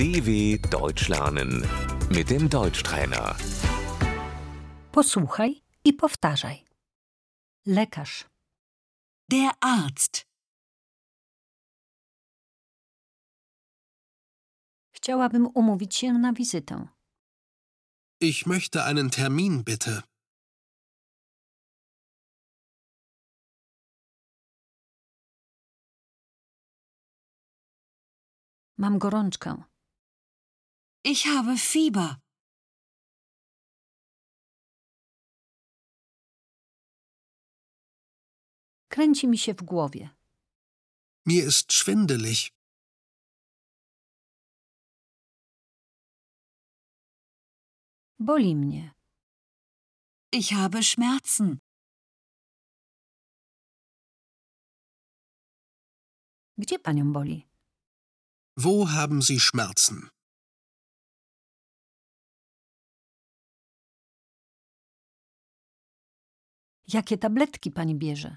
DW Deutsch lernen mit dem Deutschtrainer. Posłuchaj i powtarzaj. Lekarz, Der Arzt. chciałabym umówić się na wizytę. Ich möchte einen Termin bitte. Mam gorączkę. Ich habe Fieber. Kręci mi się w głowie. Mir ist schwindelig. Boli mnie. Ich habe Schmerzen. Gdzie panią boli? Wo haben Sie Schmerzen? Jakie tabletki pani bierze?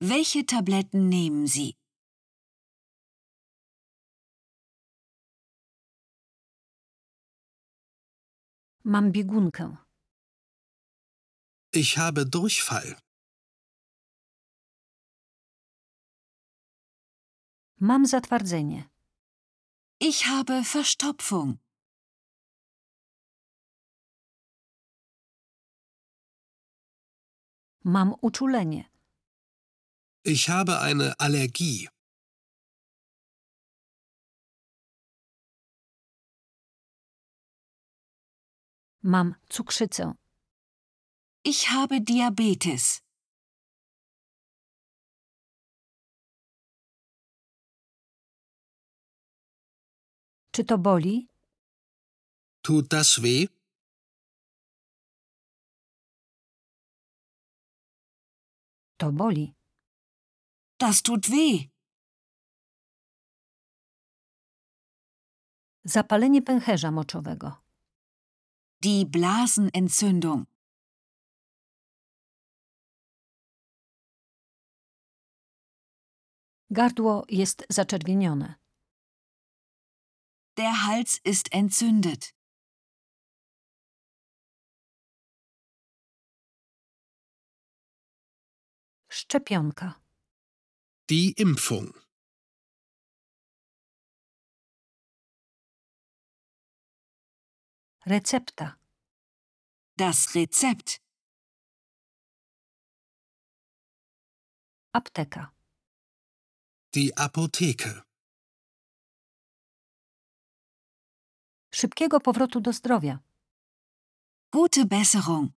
Welche Tabletten nehmen Sie? Mam biegunkę. Ich habe Durchfall. Mam zatwardzenie. Ich habe Verstopfung. Mam uczulenie. Ich habe eine Allergie. Mam cukrzycę. Ich habe Diabetes. Czy to boli? Tut das weh? To boli. Das tut weh. Zapalenie pęcherza moczowego. Die Blasenentzündung. Gardło jest zaczerwienione. Der Hals ist entzündet. Szczepionka. Die Impfung. Recepta. Das Rezept. Apteka. Die Apotheke. Szybkiego powrotu do zdrowia. Gute Besserung.